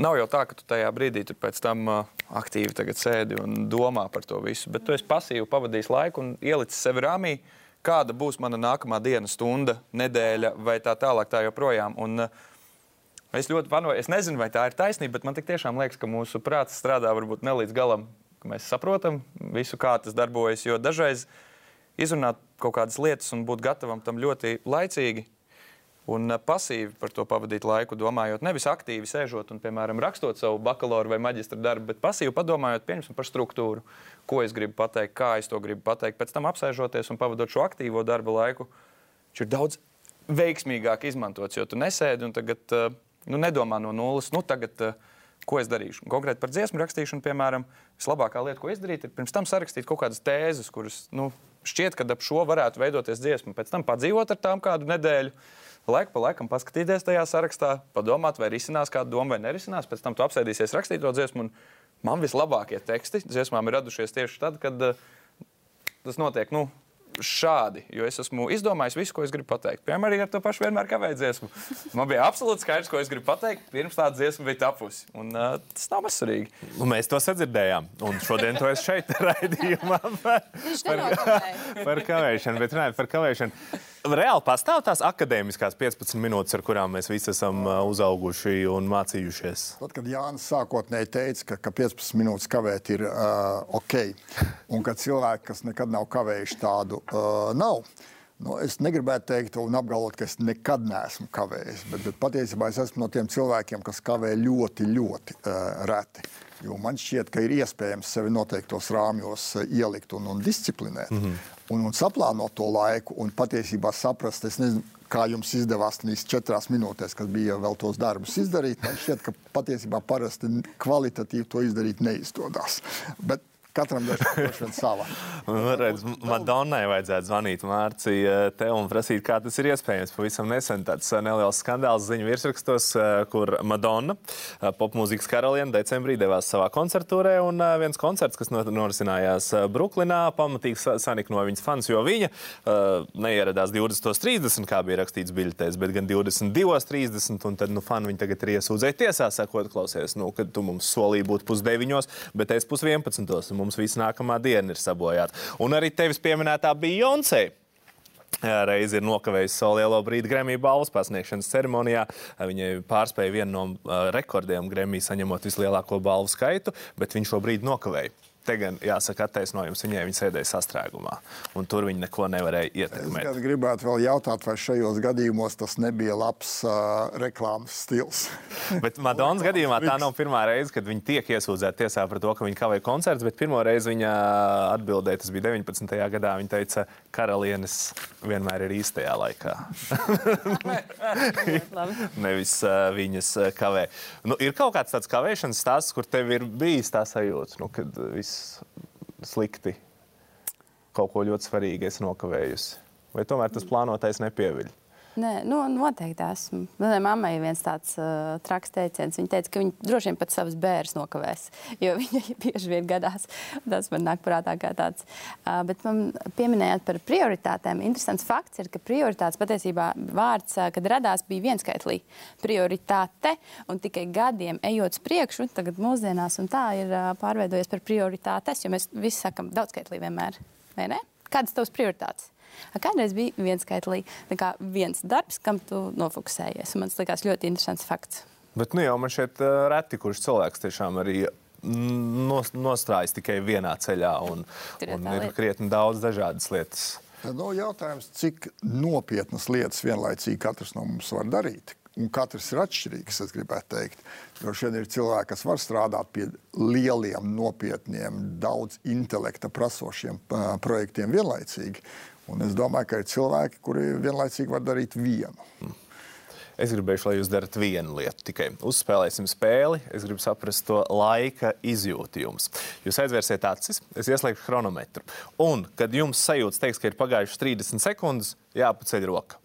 Speaker 3: Nav jau tā, ka tu tajā brīdī tur pēc tam uh, aktīvi sēdi un domā par to visu, bet tu esi pasīvi pavadījis laiku un ielicis sevi rāmī, kāda būs mana nākamā diena, stunda, nedēļa vai tā tālāk, tā joprojām. Un, uh, Es ļoti panoju, es nezinu, vai tā ir taisnība, bet man tiešām liekas, ka mūsu prāts strādā varbūt ne līdz galam, ka mēs saprotam visu, kā tas darbojas. Jo dažreiz izrunāt kaut kādas lietas un būt gatavam tam ļoti laicīgi un eh, pasīvi par to pavadīt laiku, domājot, nevis aktīvi sēžot un, piemēram, rakstot savu bakalaura vai maģistra darbu, bet pasīvi padomājot par struktūru, ko es gribu pateikt, kā es to gribu pateikt. Pēc tam apsēžoties un pavadot šo aktīvo darba laiku, viņš ir daudz veiksmīgāk izmantots, jo tu nesēdi un tagad uh, nu, nedomā no nulles. Nu, tagad, uh, Ko es darīšu? Konkrēti par dziesmu rakstīšanu, piemēram, vislabākā lieta, ko izdarīt, ir pirms tam sarakstīt kaut kādas tēzes, kuras nu, šķiet, ka ap šo varētu veidoties dziesma. Pēc tam padzīvot ar tām kādu nedēļu, laiku pa laikam paskatīties tajā sarakstā, padomāt, vai risinās kāda doma vai nerisinās. Pēc tam tu apsēdīsies rakstīt to dziesmu. Man vislabākie teksti dziesmām ir radušies tieši tad, kad uh, tas notiek. Nu, Šādi, jo es esmu izdomājis visu, ko es gribu pateikt. Piemēram, arī ar to pašu vienmēr kavēju dziesmu. Man bija absolūti skaidrs, ko es gribu pateikt, pirms tā dziesma bija tapusi. Un, uh, tas nav mazsvarīgi.
Speaker 1: Nu, mēs to sadzirdējām. Un šodien to es šeit raidījumā par, par, par kavēšanu. Bet runājot par kavēšanu. Reāli pastāv tās akadēmiskās 15 minūtes, ar kurām mēs visi esam uzauguši un mācījušies.
Speaker 6: Tad, kad Jānis sākotnēji teica, ka, ka 15 minūtes kavēt ir uh, ok, un ka cilvēki, kas nekad nav kavējuši tādu, uh, nav. Nu, es negribētu teikt un apgalvot, ka es nekad neesmu kavējis, bet, bet patiesībā es esmu no tiem cilvēkiem, kas kavē ļoti, ļoti uh, reti. Jo man šķiet, ka ir iespējams sevi noteiktos rāmjos uh, ielikt un, un disciplinēt, mm -hmm. un, un saplānot to laiku un patiesībā saprast, nezinu, kā jums izdevās tās četrās minūtēs, kad bija vēl tos darbus izdarīt. Man šķiet, ka patiesībā parasti kvalitatīvi to izdarīt neizdodas. Bet Katram vien sava.
Speaker 1: Nu, redz, Madonnai vajadzētu zvanīt Mārcija te un prasīt, kā tas ir iespējams. Pavisam nesen tāds uh, neliels skandāls ziņu virsrakstos, uh, kur Madonna, popmūzikas karaliene, decembrī devās savā koncertūrē. Un viens koncerts, kas norisinājās Bruklinā, pamatīgi sanika no viņas fans, jo viņa neieradās 20.30, kā bija rakstīts biļetēs, bet gan 22.30. Un tad nu, fani viņu tagad ir iesūdzējuši tiesā, sakot, klausies, nu, kad tu mums solīji būt pusdeviņos, bet es pusvienpadsmitos mums viss nākamā diena ir sabojāta. Un arī tevis pieminētā Beyoncé. Reizi ir nokavējusi savu lielo brīdi Gremija balvas pasniegšanas ceremonijā. Viņai pārspēja vienu no rekordiem Gremija saņemot vislielāko balvu skaitu, bet viņš šo brīdi nokavēja. Te gan jāsaka, attaisnojums viņai viņa sēdēja sastrēgumā, un tur viņa neko nevarēja ietekmēt.
Speaker 6: Es gribētu vēl jautāt, vai šajos gadījumos tas nebija labs uh, reklāmas stils.
Speaker 1: bet Madonas gadījumā tā nav pirmā reize, kad viņa tiek iesūdzēta tiesā par to, ka viņa kavē koncerts, bet pirmo reizi viņa atbildēja, tas bija 19. gadā, viņa teica, karalienes vienmēr ir īstajā laikā. Nevis uh, viņas kavē. Nu, ir kaut kāds tāds kavēšanas stāsts, kur tev ir bijis tā sajūta, nu, kad viss slikti, kaut ko ļoti svarīgu es nokavējusi? Vai tomēr tas plānotais nepieviļ?
Speaker 5: Nē, nu, noteikti esmu. Manai mammai ir viens tāds uh, traks teiciens. Viņa teica, ka viņa droši vien pat savus bērnus nokavēs, jo viņa bieži vien gadās. Tas man nāk prātā kā tāds. Uh, bet man pieminējāt par prioritātēm. Interesants fakts ir, ka prioritātes patiesībā vārds, uh, kad radās, bija vienskaitlī. Prioritāte un tikai gadiem ejot uz priekšu, tagad mūsdienās un tā ir uh, pārveidojies par prioritātes, jo mēs visi sakam daudzskaitlī vienmēr. Vai ne? Kādas tavas prioritātes? Kādreiz bija viens skaitlī, kā viens darbs, kam tu nofokusējies. Man tas ļoti interesants fakts.
Speaker 1: Bet nu, jau man šeit uh, reti, kurš cilvēks tiešām arī nostrājas tikai vienā ceļā un, un ir krietni daudz dažādas lietas.
Speaker 6: No, jautājums, cik nopietnas lietas vienlaicīgi katrs no mums var darīt? Un katrs ir atšķirīgs, es gribētu teikt. Jo šeit ir cilvēki, kas var strādāt pie lieliem, nopietniem, daudz intelekta prasošiem projektiem vienlaicīgi. Un es domāju, ka ir cilvēki, kuri vienlaicīgi var darīt vienu. Hmm.
Speaker 1: Es gribēju, lai jūs darat vienu lietu. Tikai uzspēlēsim spēli. Es gribu saprast to laika izjūtu jums. Jūs aizvērsiet acis, es ieslēgšu chronometru. Un, kad jums sajūta, teiks, ka ir pagājušas 30 sekundes, jāpaceļ roka.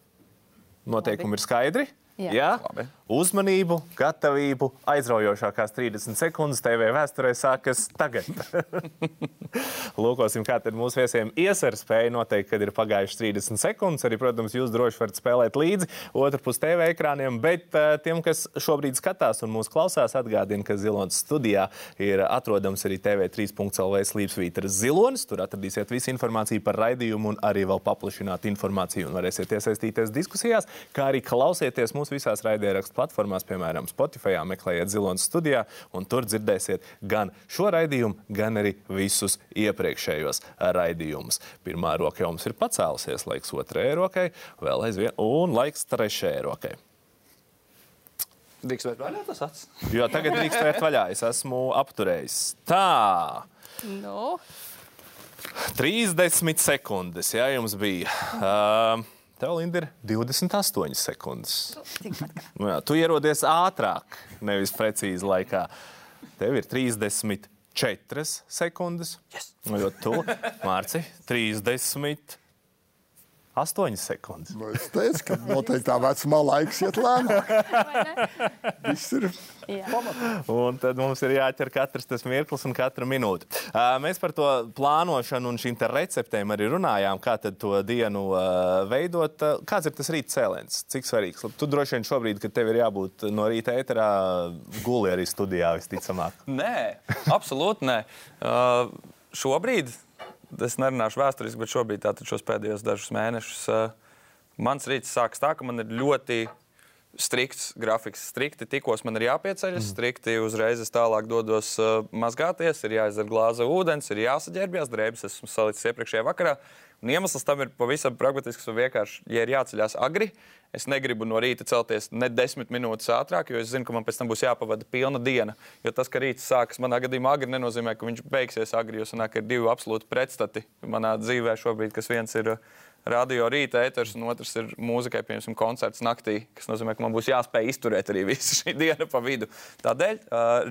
Speaker 1: Noteikumi Labi. ir skaidri. Jā. Jā? Labi. Uzmanību, gatavību, aizraujošākās 30 sekundes TV vēsturē sākas tagad. Lūkosim, kā tad mūsu viesiem iesver spēja noteikt, kad ir pagājušas 30 sekundes. Arī, protams, jūs droši varat spēlēt līdzi otrpus TV ekrāniem, bet uh, tiem, kas šobrīd skatās un mūs klausās, atgādina, ka Zilonas studijā ir atrodams arī TV3.lv slīpsvītras zilonis. Tur atradīsiet visu informāciju par raidījumu un arī vēl paplašinātu informāciju un varēsiet iesaistīties diskusijās, kā arī klausieties mūsu visās raidierakstu platformās, piemēram, Spotify, meklējiet Zilonas studijā, un tur dzirdēsiet gan šo raidījumu, gan arī visus iepriekšējos raidījumus. Pirmā roka jau mums ir pacēlusies, laiks otrajai rokai, vēl aizvien, un laiks trešajai rokai.
Speaker 3: Drīkst vērt vaļā tas acis?
Speaker 1: Jo tagad drīkst vērt vaļā. Es esmu apturējis. Tā.
Speaker 5: No.
Speaker 1: 30 sekundes, jā, jums bija. Uh, Tev, Linda, ir 28 sekundes. Nu, jā, tu ierodies ātrāk, nevis precīzi laikā. Tev ir 34 sekundes. Yes. Jo tu, Mārci, 30. 8 sekundes.
Speaker 6: Nu, es teicu, ka noteiktā vecumā laiks iet lēnāk. Viss ir.
Speaker 1: Un tad mums ir jāķer katrs tas mirklis un katra minūte. Mēs par to plānošanu un šīm receptēm arī runājām, kā tad to dienu veidot. Kāds ir tas rīta cēliens? Cik svarīgs? Tu droši vien šobrīd, kad tev ir jābūt no rīta ēterā, guli arī studijā visticamāk.
Speaker 3: Nē, absolūti nē. Uh, šobrīd es nerunāšu vēsturiski, bet šobrīd, tātad šos pēdējos dažus mēnešus, uh, mans rīts sākas tā, ka man ir ļoti strikts grafiks. Strikti tikos man ir jāpieceļas, mm. strikti uzreiz es tālāk dodos uh, mazgāties, ir jāizdzer glāze ūdens, ir jāsaģērbjas, drēbes esmu salicis iepriekšējā vakarā. Un iemesls tam ir pavisam pragmatisks un vienkārši, ja ir jāceļās agri, es negribu no rīta celties ne desmit minūtes ātrāk, jo es zinu, ka man pēc tam būs jāpavada pilna diena. Jo tas, ka rīts sākas manā gadījumā agri, nenozīmē, ka viņš beigsies agri, jo sanāk, ir divi absolūti pretstati manā dzīvē šobrīd, kas viens ir uh, radio rīta ēters, un otrs ir mūzikai, piemēram, koncerts naktī, kas nozīmē, ka man būs jāspēj izturēt arī visu šī diena pa vidu. Tādēļ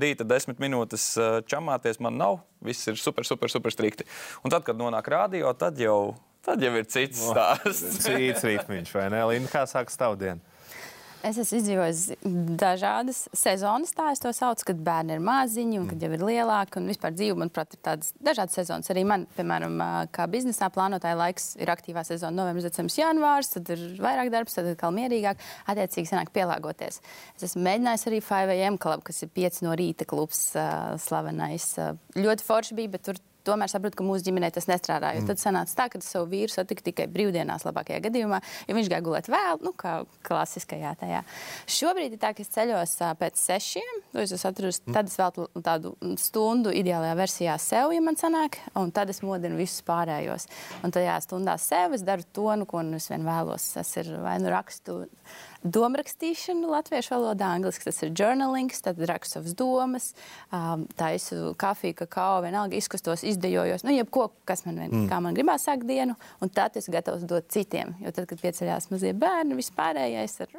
Speaker 3: rīta desmit minūtes čamāties man nav, viss ir super, super, super strikti. Un tad, kad nonāk radio, tad jau, tad jau ir cits stāsts.
Speaker 1: Cits ritmiņš, vai ne? Līna, kā sākas tavu dienu?
Speaker 5: Es esmu izdzīvojis dažādas sezonas, tā es to saucu, kad bērni ir maziņi un kad jau ir lielāki. Un vispār dzīve, manuprāt, ir tādas dažādas sezonas. Arī man, piemēram, kā biznesā plānotāja laiks ir aktīvā sezona, novembris, decembris, janvārs, tad ir vairāk darbs, tad atkal mierīgāk. Attiecīgi, sanāk pielāgoties. Es esmu mēģinājis arī 5am klubu, kas ir 5 no rīta klubs, slavenais. Ļoti forši bija, bet tur tomēr saprotu, ka mūsu ģimenē tas nestrādā. Mm. Tad sanāca tā, ka es savu vīru satiku tikai brīvdienās, labākajā gadījumā, ja viņš gāja gulēt vēl, nu, kā klasiskajā tajā. Šobrīd ir tā, ka es ceļos pēc sešiem, es atradu, mm. tad es veltu tādu stundu ideālajā versijā sev, ja man sanāk, un tad es modinu visus pārējos. Un tajā stundā sev es daru to, nu, ko nu es vien vēlos. Tas ir vai nu rakstu domrakstīšanu latviešu valodā, angliski tas ir journalings, tad rakstu savas domas, um, taisu kafiju, kakao, vienalga izkustos, izdejojos, nu, jebko, kas man, vien, mm. man gribās sākt dienu, un tad es gatavs dot citiem, jo tad, kad pieceļās mazie bērni, vispārējais ir,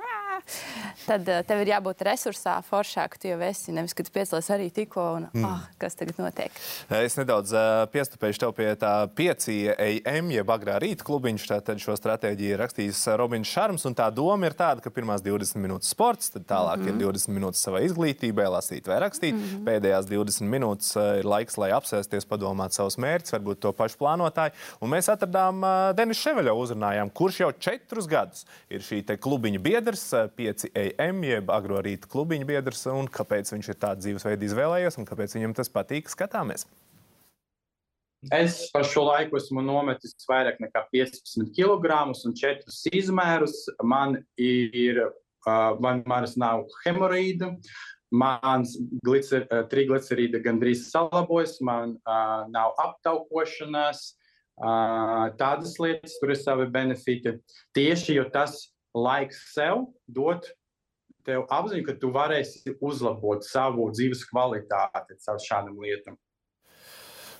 Speaker 5: tad uh, tev ir jābūt resursā foršāk, tu jau esi, nevis, kad piecelies arī tikko, un, mm. ah, kas tagad notiek.
Speaker 1: Es nedaudz uh, piestupēšu tev pie tā 5 AM, jeb agrā rīta klubiņš, tātad šo stratēģiju rakstījis Robins Šarms, un tā doma ir tāda, ka pirmās 20 minūtes sports, tad tālāk mm -hmm. ir 20 minūtes savai izglītībai, lasīt vai rakstīt. Mm -hmm. Pēdējās 20 minūtes uh, ir laiks, lai apsēsties, padomāt savus mērķus, varbūt to pašu plānotāju. Un mēs atradām uh, Denisu Ševeļovu, uzrunājām, kurš jau četrus gadus ir šī klubiņa biedrs, uh, 5 AM, jeb agro rīta klubiņa biedrs, un kāpēc viņš ir tādu dzīvesveidu izvēlējies un kāpēc viņam tas patīk, skatāmies.
Speaker 7: Es par šo laiku esmu nometis vairāk nekā 15 kg un 4 izmērus. Man ir, man, manas nav hemorīda, mans glicer, triglicerīda gandrīz salabojas, man nav aptaukošanās. Tādas lietas, tur ir savi benefiti. Tieši jo tas laiks sev dot tev apziņu, ka tu varēsi uzlabot savu dzīves kvalitāti caur šādām lietām.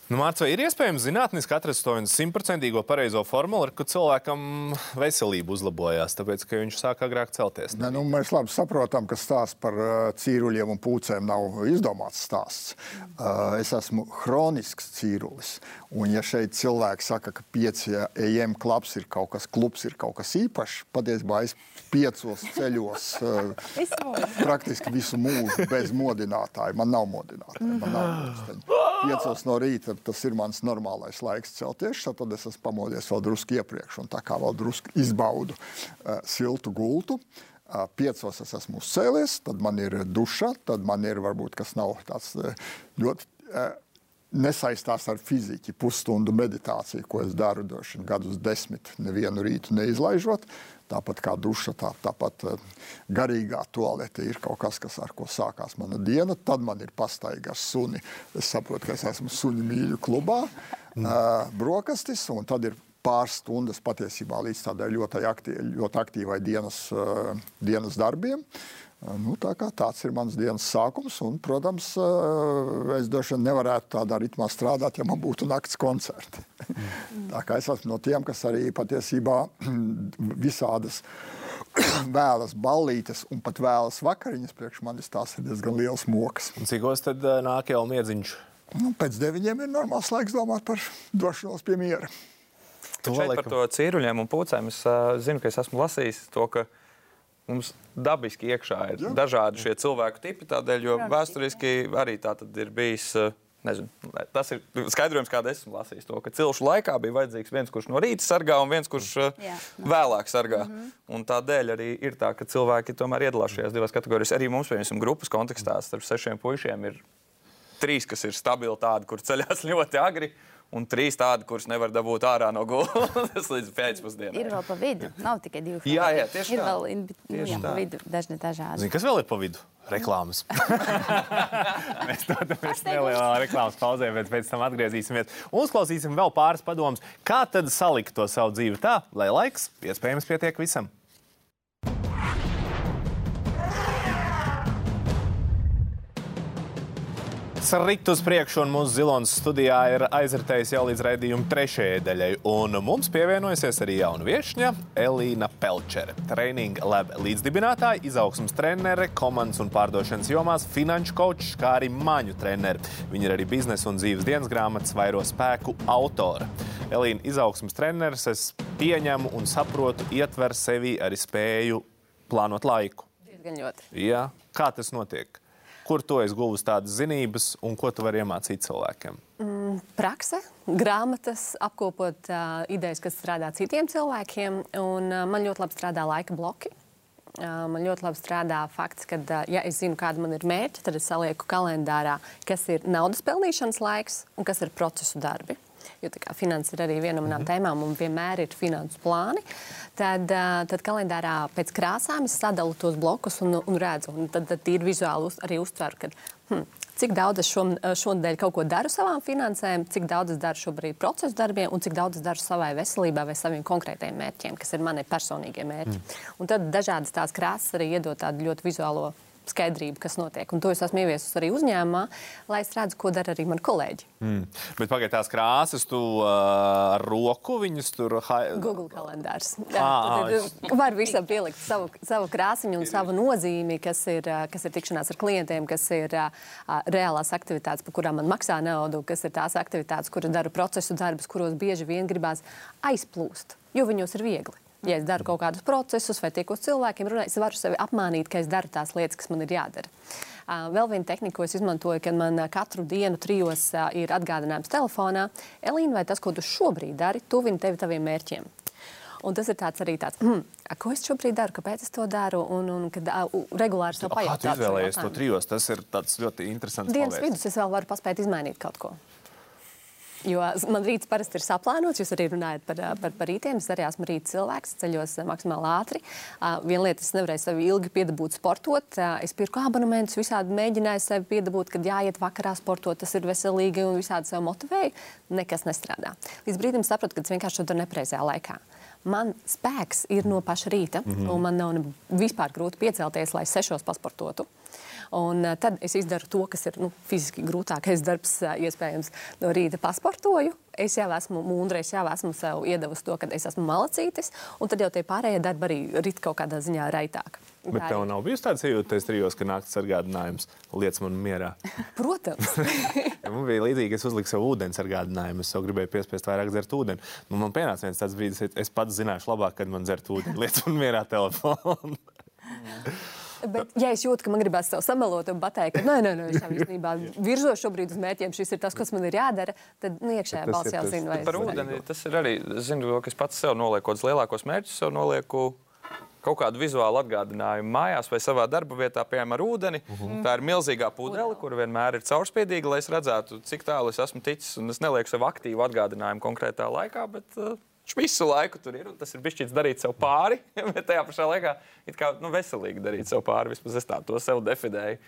Speaker 1: Nu, Mārcis, vai ir iespējams zinātniski atrast to simtprocentīgo pareizo formulu, ka cilvēkam veselība uzlabojās, tāpēc, ka viņš sāk agrāk celties?
Speaker 6: Ne, nu, mēs labi saprotam, ka stāsts par uh, cīruļiem un pūcēm nav izdomāts stāsts. Uh, es esmu hronisks cīrulis. Un, ja šeit cilvēki saka, ka pieci ejam klubs ir kaut kas, klubs ir kaut kas īpašs, patiesībā es piecos ceļos uh, praktiski visu mūžu bez modinātāja. Man nav modinātāja. Man nav piecos no rīta tas ir mans normālais laiks celties. Tad es esmu pamodies vēl drusku iepriekš, un tā kā vēl drusku izbaudu uh, siltu gultu. Uh, piecos es esmu uzcēlies, tad man ir duša, tad man ir varbūt kas nav tāds uh, ļoti. Uh, Nesaistās ar fiziku, pusstundu meditāciju, ko es daru droši gadus desmit, nevienu rītu neizlaižot. Tāpat kā duša, tā, tāpat uh, garīgā toalete ir kaut kas, kas ar ko sākās mana diena. Tad man ir pastaiga ar suni. Es saprotu, ka es esmu suņu mīļu klubā, uh, brokastis, un tad ir pāris stundas patiesībā līdz tādai ļoti, aktīv, ļoti aktīvai dienas, uh, dienas darbiem. Nu, tā tāds ir mans dienas sākums. Un, protams, es droši vien nevarētu tādā ritmā strādāt, ja man būtu nakts koncerti. Mm. tā kā es esmu no tiem, kas arī patiesībā visādas vēlas ballītes un pat vēlas vakariņas priekš manis. Tās ir diezgan liels moks.
Speaker 1: Un cikos tad nāk jau miedziņš?
Speaker 6: Nu, pēc deviņiem ir normāls laiks domāt par došanos pie miera.
Speaker 3: To šeit par to cīruļiem un pūcēm es uh, zinu, ka es esmu lasījis to, ka mums dabiski iekšā ir Jā. dažādi šie cilvēku tipi. Tādēļ, jo vēsturiski arī tā ir bijis. Nezinu, tas ir skaidrojums, kāda esmu lasījis. To, ka cilšu laikā bija vajadzīgs viens, kurš no rīta sargā, un viens, kurš Jā. vēlāk sargā. Mm -hmm. Un tādēļ arī ir tā, ka cilvēki tomēr iedalās šajās divās kategorijās. Arī mums, piemēram, grupas kontekstā starp sešiem puišiem ir trīs, kas ir stabili tādi, kur ceļās ļoti agri, un trīs tādi, kurus nevar dabūt ārā no gultas līdz pēcpusdienai.
Speaker 5: Ir vēl pa vidu, nav tikai divi.
Speaker 3: Jā, jā, tieši
Speaker 5: ir
Speaker 3: tā.
Speaker 5: vēl in,
Speaker 3: Tieši
Speaker 5: jā, pa
Speaker 3: tā.
Speaker 5: vidu dažni dažādi.
Speaker 1: Zini, kas vēl ir pa vidu? Reklāmas. Mēs dodamies nelielā reklāmas pauzē, bet pēc tam atgriezīsimies. Un uzklausīsim vēl pāris padomus, kā tad salikt to savu dzīvi tā, lai laiks iespējams pietiek visam. Srit uz priekšu, un mūsu zilonas studijā ir aizritējis jau līdz raidījuma trešajai daļai. Un mums pievienojusies arī jauna viesņa Elīna Pelčere. Training Lab līdzdibinātāja, izaugsmas trenere, komandas un pārdošanas jomās, finanšu kočs, kā arī maņu trenere. Viņa ir arī biznesa un dzīves dienas grāmatas vairo spēku autora. Elīna, izaugsmas treneris, es pieņemu un saprotu, ietver sevi arī spēju plānot laiku.
Speaker 8: Diezgan ļoti.
Speaker 1: Jā. Kā tas notiek? Kur tu esi guvis tādas zinības un ko tu vari iemācīt cilvēkiem?
Speaker 8: Prakse, grāmatas, apkopot uh, idejas, kas strādā citiem cilvēkiem. Un, uh, man ļoti labi strādā laika bloki. Man ļoti labi strādā fakts, ka, ja es zinu, kāda man ir mērķa, tad es salieku kalendārā, kas ir naudas pelnīšanas laiks un kas ir procesu darbi. Jo kā finanses ir arī viena no manām tēmām, un vienmēr ir finanses plāni. Tad, tad kalendārā pēc krāsām es sadalu tos blokus un, un redzu. Un tad, tad ir vizuāli uz, arī uztveru, ka, hm, cik daudz es šo, šonadēļ kaut ko daru savām finansēm, cik daudz es daru šobrīd procesu darbiem un cik daudz es daru savai veselībai vai saviem konkrētajiem mērķiem, kas ir mani personīgie mērķi. Mm. Un tad dažādas tās krāsas arī iedod tādu ļoti vizuālo skaidrību, kas notiek. Un to es esmu ieviesis arī uzņēmumā, lai es redzu, ko dara arī mani kolēģi.
Speaker 1: Mm. Bet pagaidā tās krāsas, tu uh, roku viņus tur hai...
Speaker 8: Google kalendārs.
Speaker 1: Ā, ā,
Speaker 8: Jā, var visam pielikt savu, savu krāsiņu un savu nozīmi, kas ir, kas ir tikšanās ar klientiem, kas ir ā, reālās aktivitātes, par kurām man maksā naudu, kas ir tās aktivitātes, kuras daru procesu darbus, kuros bieži vien gribās aizplūst, jo viņos ir viegli. Ja es daru kaut kādus procesus vai tiekos cilvēkiem, runāju, es varu sevi apmānīt, ka es daru tās lietas, kas man ir jādara. Vēl viena tehnika, ko es izmantoju, kad man katru dienu trijos ir atgādinājums telefonā. Elīna, vai tas, ko tu šobrīd dari, tuvina tevi taviem mērķiem? Un tas ir tāds arī tāds, a, ko es šobrīd daru, kāpēc es to daru, un, un kad uh, regulāri sev
Speaker 1: Kā tu
Speaker 8: pajautāt. šo
Speaker 1: izvēlējies to trijos? Tas ir tāds ļoti interesants.
Speaker 8: Dienas
Speaker 1: paveids.
Speaker 8: vidus es vēl varu paspēt izmainīt kaut ko. Jo man rīts parasti ir saplānots. Jūs arī runājat par, par, par rītiem. Es arī esmu rīta cilvēks, ceļos maksimāli ātri. Viena lieta, es nevarēju sevi ilgi piedabūt sportot. Es pirku abonementus, visādi mēģināju sevi piedabūt, kad jāiet vakarā sportot. Tas ir veselīgi un visādi sev motivēju. Nekas nestrādā. Līdz brīdim sapratu, ka es vienkārši to daru nepreizajā laikā. Man spēks ir no paša rīta, mm -hmm. un man nav vispār grūti piecelties, lai sešos pasportotu. Un uh, tad es izdaru to, kas ir nu, fiziski grūtākais darbs, uh, iespējams, no rīta pasportoju. Es jau esmu mūndra, es jau esmu sev iedavusi to, ka es esmu malacītis, un tad jau tie pārējie darbi arī rit kaut kādā ziņā raitāk.
Speaker 1: Bet tev nav bijusi tāda sajūta, tajos trijos, ka naktas sargādinājums lietas man mierā.
Speaker 8: Protams,
Speaker 1: Ja man bija līdzīgi, es uzliku sev ūdens sargādinājumu. Es sev gribēju piespiest vairāk dzert ūdeni. Nu, man pienāca viens tāds brīdis, es- es pats zināšu labāk, kad man dzert ūdeni. Lietas man mierā telefonu.
Speaker 8: bet ja es jūtu, ka man gribās sev samelot un pateikt, ka nē, nē, nē, es īstenībā virzos šobrīd uz mērķiem, šis ir tas, kas man ir jādara, tad nu, iekšējā balss jau zina, vai
Speaker 3: Par ūdeni tas ir arī. Zinu, to, ka es pats sev nolieku lielākos mērķus, sev nolieku kaut kādu vizuālu atgādinājumu mājās vai savā darba vietā, piemēram, ar ūdeni. Uh -huh. Tā ir milzīgā pudele, kur vienmēr ir caurspīdīga, lai es redzētu, cik tālu es esmu ticis. Un es nelieku sev aktīvu atgādinājumu konkrētā laikā, bet uh, viņš visu laiku tur ir. un Tas ir bijis darīt sev pāri, bet tajā pašā laikā it kā nu, veselīgi darīt sev pāri. Vismaz es tā to sev definēju.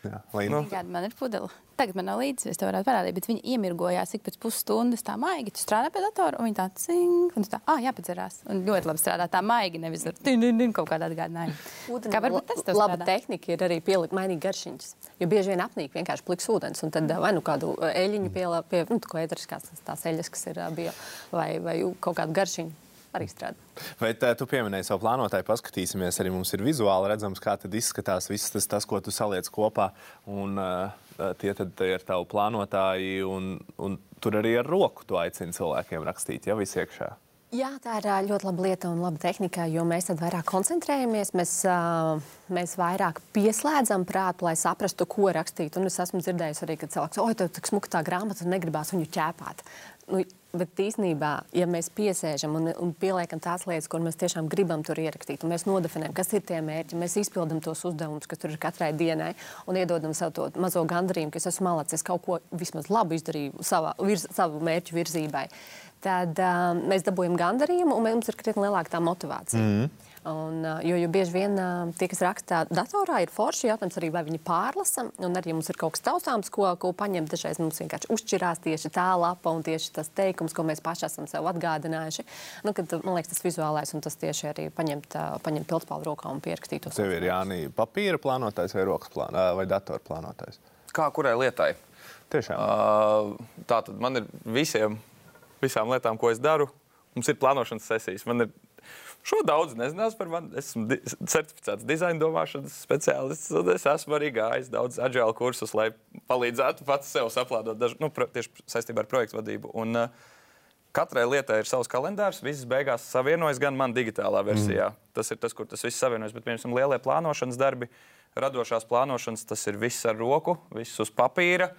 Speaker 1: Jā, lai
Speaker 3: Nu.
Speaker 5: Kāda man ir pudele? Tagad man nav līdzi, es tev varētu parādīt, bet viņi iemirgojās ik pēc pusstundas tā maigi. Tu strādā pie datora, un viņi tā cink, un tu tā, ah, jāpadzerās. Un ļoti labi strādā tā maigi, nevis ar tin, kaut kādu atgādinājumu.
Speaker 8: Ūdeni
Speaker 5: Kā varbūt tas tev
Speaker 8: laba tehnika ir arī pielikt mainīt garšiņas. Jo bieži vien apnīk vienkārši pliks ūdens, un tad vai nu kādu ā, eļļiņu pielā, pie, nu, ko ēteriskās tās, tās eļļas, kas ir bio, vai, vai kaut kādu garšiņu arī strādā.
Speaker 1: Bet uh, tu pieminēji savu plānotāju, paskatīsimies, arī mums ir vizuāli redzams, kā tad izskatās viss tas, tas ko tu saliec kopā. Un, uh, tie tad ir tavi plānotāji, un, un tur arī ar roku tu aicini cilvēkiem rakstīt, ja viss iekšā.
Speaker 8: Jā, tā ir ļoti laba lieta un laba tehnika, jo mēs tad vairāk koncentrējamies, mēs, mēs vairāk pieslēdzam prātu, lai saprastu, ko rakstīt. Un es esmu dzirdējis arī, ka cilvēks, oi, tev tik smuka tā grāmata, un negribās viņu ķēpāt. Nu, Bet īstenībā, ja mēs piesēžam un, un pieliekam tās lietas, kur mēs tiešām gribam tur ierakstīt, un mēs nodefinējam, kas ir tie mērķi, mēs izpildām tos uzdevumus, kas tur ir katrai dienai, un iedodam sev to mazo gandarījumu, ka es esmu malacis, es kaut ko vismaz labu izdarīju savā, virz, savu mērķu virzībai, tad um, mēs dabūjam gandarījumu, un mums ir krietni lielāka tā motivācija. Mm. Un, jo, jo bieži vien tie, kas raksta datorā, ir forši jautājums arī, vai viņi pārlasa. Un arī mums ir kaut kas taustāms, ko, ko paņemt. Dažreiz mums vienkārši uzšķirās tieši tā lapa un tieši tas teikums, ko mēs paši esam sev atgādinājuši. Nu, kad, man liekas, tas vizuālais un tas tieši arī paņemt, paņemt pildspalvu rokā un pierakstīt to.
Speaker 1: Tev ir Jāni, papīra plānotājs vai rokas plānā, vai datora plānotājs?
Speaker 3: Kā kurai lietai?
Speaker 1: Tiešām.
Speaker 3: Uh, tā tad man ir visiem, visām lietām, ko es daru. Mums ir plānošanas sesijas. Man ir Šo daudz nezinās par mani. Esmu di certificēts dizaina domāšanas speciālists. Es esmu arī gājis daudz agile kursus, lai palīdzētu pats sev saplādot dažu, nu, tieši saistībā ar projektu vadību. Un, uh, Katrai lietai ir savs kalendārs. Visas beigās savienojas gan man digitālā versijā. Mm. Tas ir tas, kur tas viss savienojas. Bet, piemēram, lielie plānošanas darbi, radošās plānošanas, tas ir viss ar roku, viss uz papīra.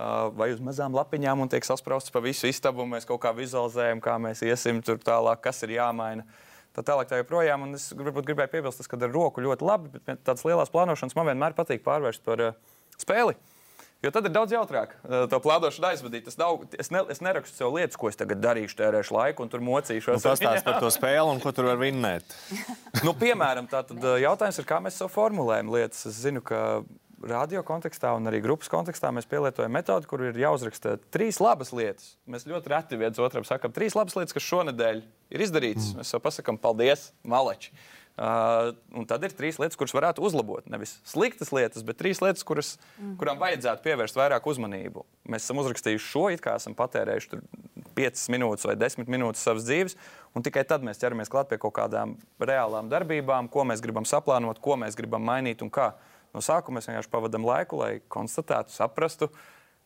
Speaker 3: Uh, vai uz mazām lapiņām un tiek sasprāstīts pa visu istabu. Mēs kaut kā vizualizējam, kā mēs iesim tur tālāk, kas ir jāmaina. Tā tālāk. Tā joprojām, un es varbūt gribēju piebilst, ka ar roku ļoti labi, bet tādas lielas plānošanas man vienmēr patīk pārvērst par uh, spēli. Jo tad ir daudz jautrāk uh, to plānošanu aizvadīt. Es, nav, es, ne, es nerakstu sev lietas, ko es tagad darīšu, tērēšu laiku un tur mocīšos.
Speaker 1: Tas stāsta par to spēli un ko tur var vinnēt.
Speaker 3: nu, piemēram, tātad, uh, jautājums ir, kā mēs sev formulējam lietas. Es zinu, ka radio kontekstā un arī grupas kontekstā mēs pielietojam metodi, kur ir jāuzraksta trīs labas lietas. Mēs ļoti reti viens otram sakām, trīs labas lietas, kas šonadēļ ir izdarītas. Mm. Mēs jau pasakām, paldies, maleči. Uh, un tad ir trīs lietas, kuras varētu uzlabot. Nevis sliktas lietas, bet trīs lietas, kuras, mm. kurām vajadzētu pievērst vairāk uzmanību. Mēs esam uzrakstījuši šo, it kā esam patērējuši 5 minūtes vai 10 minūtes savas dzīves, un tikai tad mēs ķeramies klāt pie kaut kādām reālām darbībām, ko mēs gribam saplānot, ko mēs gribam mainīt un kā. No sākuma mēs vienkārši pavadām laiku, lai konstatētu, saprastu,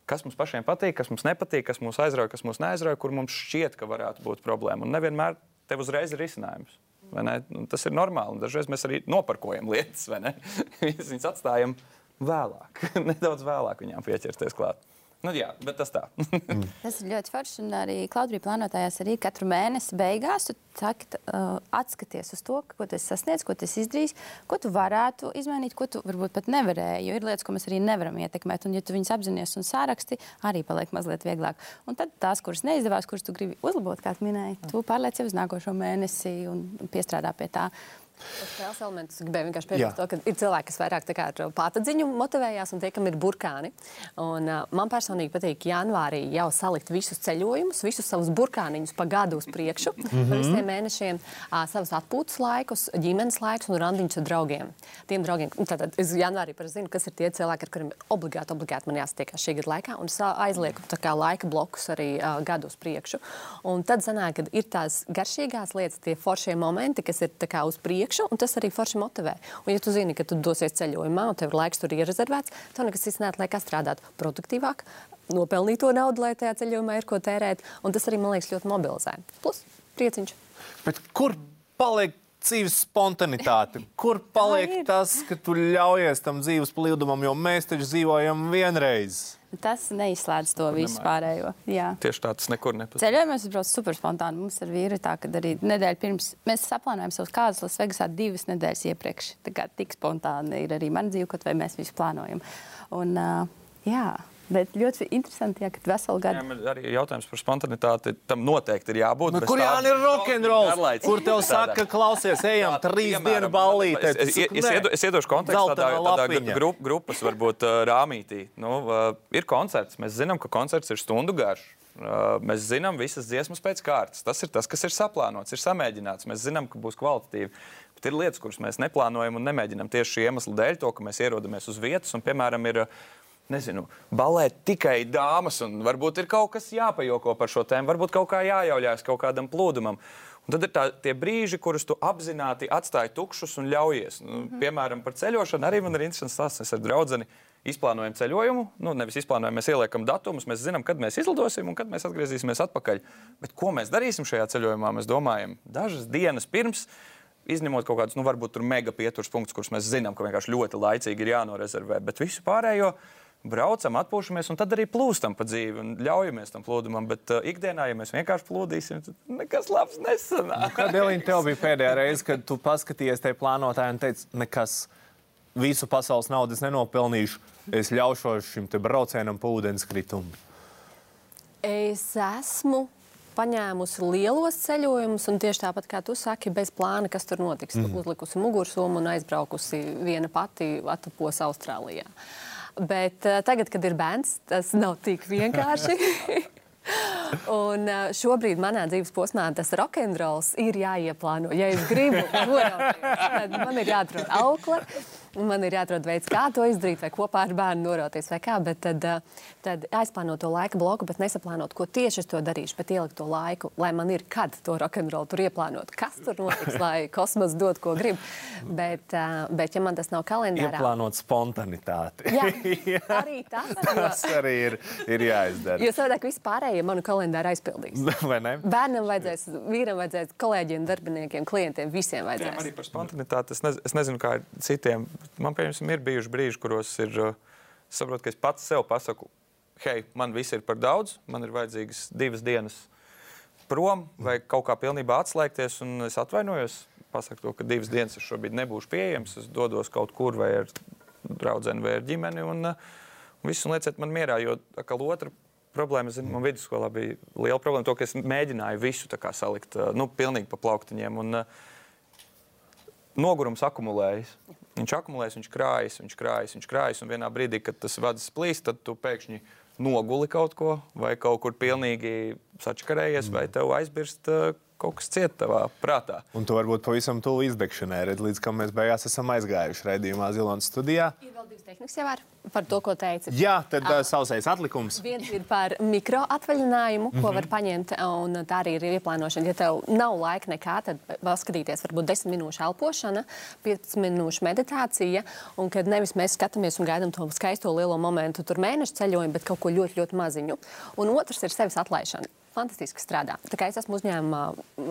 Speaker 3: kas mums pašiem patīk, kas mums nepatīk, kas mūs aizrauja, kas mūs neaizrauja, kur mums šķiet, ka varētu būt problēma. Un nevienmēr tev uzreiz ir risinājums. Nu, tas ir normāli. Dažreiz mēs arī noparkojam lietas, vai ne? Viņas atstājam vēlāk, nedaudz vēlāk viņām pieķerties klāt. Nu, jā, bet tas tā.
Speaker 5: mm. Tas ir ļoti forši. Un arī Klaudrija plānotājās arī katru mēnesi beigās tu sakt, uh, atskaties uz to, ko tu sasniedz, ko tu izdarījis, ko tu varētu izmainīt, ko tu varbūt pat nevarēji. Jo ir lietas, ko mēs arī nevaram ietekmēt. Un, ja tu viņus apzinājies un sāraksti, arī paliek mazliet vieglāk. Un tad tās, kuras neizdevās, kuras tu gribi uzlabot, kā minēji, tu pārliec jau uz nākošo mēnesi un piestrādā pie tā.
Speaker 8: Spēles elements gribēju vienkārši piebilst ka ir cilvēki, kas vairāk ar pātadziņu motivējās un tie, kam ir burkāni. Un, uh, man personīgi patīk janvārī jau salikt visus ceļojumus, visus savus burkāniņus pa gadu uz priekšu, mm -hmm. par visiem mēnešiem, uh, savus atpūtas laikus, ģimenes laikus un randiņus ar draugiem. Tiem draugiem, tātad es janvārī zinu, kas ir tie cilvēki, ar kuriem obligāti, obligāti man jāsatiekās šī gada laikā, un aizlieku kā, laika blokus arī uh, gadu uz priekšu. Un tad sanāk, ka ir tās garšīgās lietas, tie foršie momenti, kas ir kā, uz priekšu priekšu, un tas arī forši motivē. Un, ja tu zini, ka tu dosies ceļojumā, un tev ir laiks tur ierezervēts, tev nekas cits neatliek, kā strādāt produktīvāk, nopelnīt to naudu, lai tajā ceļojumā ir ko tērēt. Un tas arī, man liekas, ļoti mobilizē. Plus, prieciņš.
Speaker 1: Bet kur paliek dzīves spontanitāte? Kur paliek tas, ka tu ļaujies tam dzīves plūdumam, jo mēs taču dzīvojam vienreiz?
Speaker 5: Tas neizslēdz to visu pārējo. Jā.
Speaker 3: Tieši tā, tas nekur nepasaka.
Speaker 5: Ceļojumos brauc super spontāni. Mums ar vīru tā, ka arī nedēļa pirms mēs saplānojam savus kādus Lasvegasā divas nedēļas iepriekš. Tā kā tik spontāni ir arī man dzīve, kaut vai mēs visu plānojam. Un, uh, jā. Bet ļoti interesanti, ja, ka veselu gadu.
Speaker 3: Jā, arī jautājums par spontanitāti. Tam noteikti ir jābūt.
Speaker 1: Nu, kur jau ir rokenrols? Kur tev saka, klausies, ejam trīs dienu ballītē?
Speaker 3: Es, es, es, iedo, es iedošu kontekstu tādā, tādā grup, grupas, varbūt rāmītī. Nu, ir koncerts. Mēs zinām, ka koncerts ir stundu garš. Mēs zinām visas dziesmas pēc kārtas. Tas ir tas, kas ir saplānots, ir samēģināts. Mēs zinām, ka būs kvalitatīvi. Bet ir lietas, kuras mēs neplānojam un nemēģinām tieši šī iemesla dēļ, to, ka mēs ierodamies uz vietas. Un, piemēram, ir uh, nezinu, balēt tikai dāmas, un varbūt ir kaut kas jāpajoko par šo tēmu, varbūt kaut kā jājauļās kaut kādam plūdumam. Un tad ir tā, tie brīži, kurus tu apzināti atstāji tukšus un ļaujies. Nu, mm -hmm. Piemēram, par ceļošanu arī man ir interesants stāsts. Es ar draugu izplānojam ceļojumu. Nu, nevis izplānojam, mēs ieliekam datumus, mēs zinām, kad mēs izlidosim un kad mēs atgriezīsimies atpakaļ. Bet ko mēs darīsim šajā ceļojumā? Mēs domājam, dažas dienas pirms. Izņemot kaut kādus, nu, varbūt tur mega pieturas punktus, kurus mēs zinām, ka vienkārši ļoti laicīgi ir jānorezervē. Bet visu pārējo braucam, atpūšamies un tad arī plūstam pa dzīvi un ļaujamies tam plūdumam. Bet uh, ikdienā, ja mēs vienkārši plūdīsim, tad nekas labs nesanāk.
Speaker 1: Kad Elīna tev bija pēdējā reize, kad tu paskatījies tajā plānotājā un teici, nekas visu pasaules naudas nenopelnīšu, es ļaušos šim te braucienam pa ūdenskritumu.
Speaker 8: Es esmu paņēmusi lielos ceļojumus, un tieši tāpat kā tu saki, bez plāna, kas tur notiks. Mm. Uzlikusi mugursomu un aizbraukusi viena pati atpūs Austrālijā. Bet uh, tagad, kad ir bērns, tas nav tik vienkārši. Un uh, šobrīd manā dzīves posmā tas rokenrols ir jāieplāno. Ja es gribu tad man ir jāatrod aukle. Un Man ir jāatrod veids, kā to izdarīt, vai kopā ar bērnu norauties, vai kā. Bet tad, uh, tad aizplānot to laika bloku, bet nesaplānot, ko tieši es to darīšu, bet ielikt to laiku, lai man ir kad to rokenrolu tur ieplānot, kas tur notiks, lai kosmos dod, ko grib. Bet, uh, bet ja man tas nav kalendārā,
Speaker 1: Ieplānot spontanitāti.
Speaker 8: Jā, arī tas,
Speaker 1: tas arī ir, ir jāizdara.
Speaker 8: jo savādāk viss pārējie manu kalendāru aizpildīs.
Speaker 1: Vai ne?
Speaker 8: Bērnam vajadzēs, vīram vajadzēs, kolēģiem, darbiniekiem, klientiem, visiem
Speaker 3: Jā,
Speaker 8: vajadzēs.
Speaker 3: arī par spontanitāti. Es, nez, es nezinu, kā ir citiem. Man, piemēram, ir bijuši brīži, kuros ir. Es saprotu, ka es pats sev pasaku, hei, man viss ir par daudz, man ir vajadzīgas divas dienas prom vai kaut kā pilnībā atslēgties. un Es atvainojos, pasaku to, ka divas dienas es šobrīd nebūšu pieejams. Es dodos kaut kur vai ar draugu vai ar ģimeni. Un, uh, un visu lieciet man mierā, jo atkal otra problēma, zinu, man vidusskolā bija liela problēma, to, ka es mēģināju visu kā salikt, uh, nu, pilnīgi pa plauktiņiem. Un, uh, nogurums akumulējas. Viņš akumulējas, viņš krājas, viņš krājas, viņš krājas. Un vienā brīdī, kad tas vads plīst, tad tu pēkšņi noguli kaut ko, vai kaut kur pilnīgi sačakarējies, vai tev aizbirst uh, kaut kas cieta tavā prātā.
Speaker 1: Un to varbūt pavisam tuvu izdegšanai, redz, līdz kam mēs beigās esam aizgājuši raidījumā Zilonas studijā.
Speaker 8: Ir vēl divas tehnikas jau ar par to, ko teici.
Speaker 1: Jā, tad uh, sausais atlikums.
Speaker 8: Viens ir par mikro atvaļinājumu, ko mm -hmm. var paņemt, un tā arī ir ieplānošana. Ja tev nav laika nekā, tad vēl skatīties, varbūt 10 minūšu elpošana, 15 minūšu meditācija, un kad nevis mēs skatāmies un gaidām to skaisto lielo momentu, tur mēnešu ceļojumu, bet kaut ko ļoti, ļoti maziņu. Un otrs ir sevis atlaišana. Fantastiski strādā. Tā kā es esmu uzņēmuma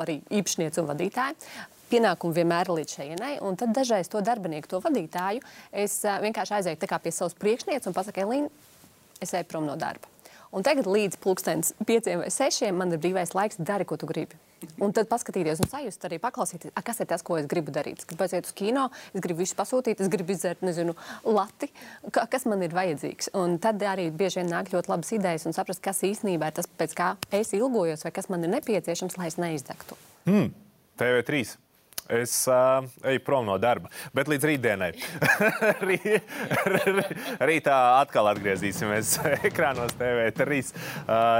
Speaker 8: arī īpašniece un vadītāja. Pienākumi vienmēr ir līdz šejienai, un tad dažreiz to darbinieku, to vadītāju, es uh, vienkārši aizēju pie savas priekšnieces un pasaku, Elīna, es eju prom no darba. Un tagad līdz pulkstenis pieciem vai sešiem man ir brīvais laiks, dari, ko tu gribi. Un tad paskatīties un sajust arī paklausīties, a, kas ir tas, ko es gribu darīt. Es gribu aiziet uz kino, es gribu visu pasūtīt, es gribu izdzert, nezinu, lati, ka, kas man ir vajadzīgs. Un tad arī bieži vien nāk ļoti labas idejas un saprast, kas īstenībā ir tas, pēc kā es ilgojos vai kas man ir nepieciešams, lai es neizdegtu.
Speaker 1: TV3. Es uh, eju prom no darba, bet līdz rītdienai. Rī- Rītā atkal atgriezīsimies ekrānos TV3 uh,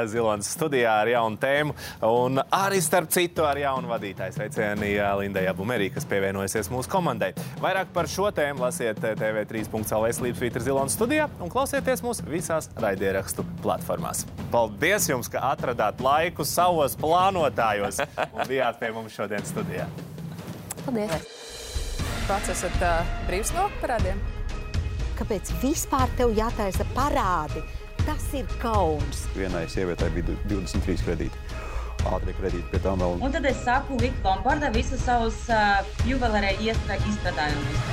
Speaker 1: Zilonas studijā ar jaunu tēmu. Un arī starp citu ar jaunu vadītāju sveicienu Lindai Abumerī, kas pievienojusies mūsu komandai. Vairāk par šo tēmu lasiet TV3.CLV slīpsvītra Zilonas studijā un klausieties mūs visās raidierakstu platformās. Paldies jums, ka atradāt laiku savos plānotājos un bijāt pie mums šodien studijā.
Speaker 8: Paldies!
Speaker 9: Pats esat uh, brīvs no parādiem.
Speaker 10: Kāpēc vispār tev jātaisa parādi? Tas ir kauns.
Speaker 11: Vienai sievietei bija du- 23 kredīti. Ātrie kredīti pie tām vēl.
Speaker 12: Un tad es saku Vika Lombardai visus savus uh, juvelērē iestrādājumus.